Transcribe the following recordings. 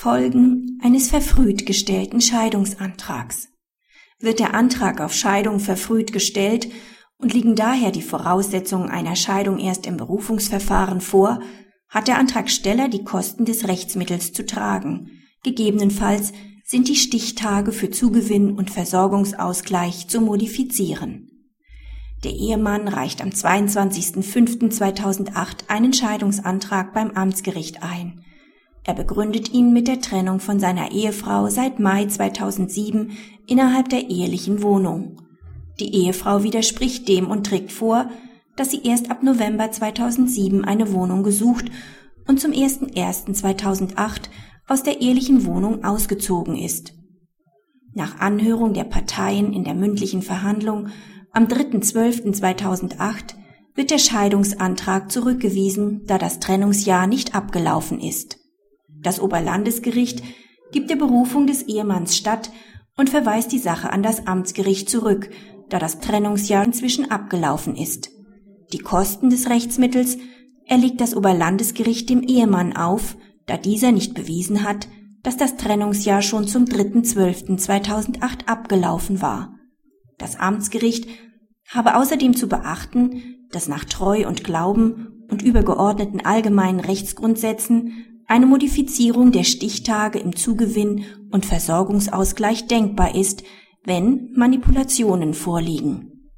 Folgen eines verfrüht gestellten Scheidungsantrags. Wird der Antrag auf Scheidung verfrüht gestellt und liegen daher die Voraussetzungen einer Scheidung erst im Berufungsverfahren vor, hat der Antragsteller die Kosten des Rechtsmittels zu tragen. Gegebenenfalls sind die Stichtage für Zugewinn und Versorgungsausgleich zu modifizieren. Der Ehemann reicht am 22.05.2008 einen Scheidungsantrag beim Amtsgericht ein. Er begründet ihn mit der Trennung von seiner Ehefrau seit Mai 2007 innerhalb der ehelichen Wohnung. Die Ehefrau widerspricht dem und trägt vor, dass sie erst ab November 2007 eine Wohnung gesucht und zum 01.01.2008 aus der ehelichen Wohnung ausgezogen ist. Nach Anhörung der Parteien in der mündlichen Verhandlung am 3.12.2008 wird der Scheidungsantrag zurückgewiesen, da das Trennungsjahr nicht abgelaufen ist. Das Oberlandesgericht gibt der Berufung des Ehemanns statt und verweist die Sache an das Amtsgericht zurück, da das Trennungsjahr inzwischen abgelaufen ist. Die Kosten des Rechtsmittels erlegt das Oberlandesgericht dem Ehemann auf, da dieser nicht bewiesen hat, dass das Trennungsjahr schon zum 3.12.2008 abgelaufen war. Das Amtsgericht habe außerdem zu beachten, dass nach Treu und Glauben und übergeordneten allgemeinen Rechtsgrundsätzen eine Modifizierung der Stichtage im Zugewinn und Versorgungsausgleich denkbar ist, wenn Manipulationen vorliegen.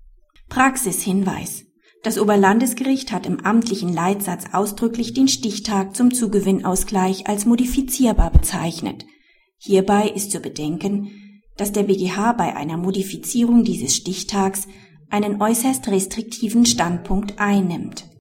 Praxishinweis. Das Oberlandesgericht hat im amtlichen Leitsatz ausdrücklich den Stichtag zum Zugewinnausgleich als modifizierbar bezeichnet. Hierbei ist zu bedenken, dass der BGH bei einer Modifizierung dieses Stichtags einen äußerst restriktiven Standpunkt einnimmt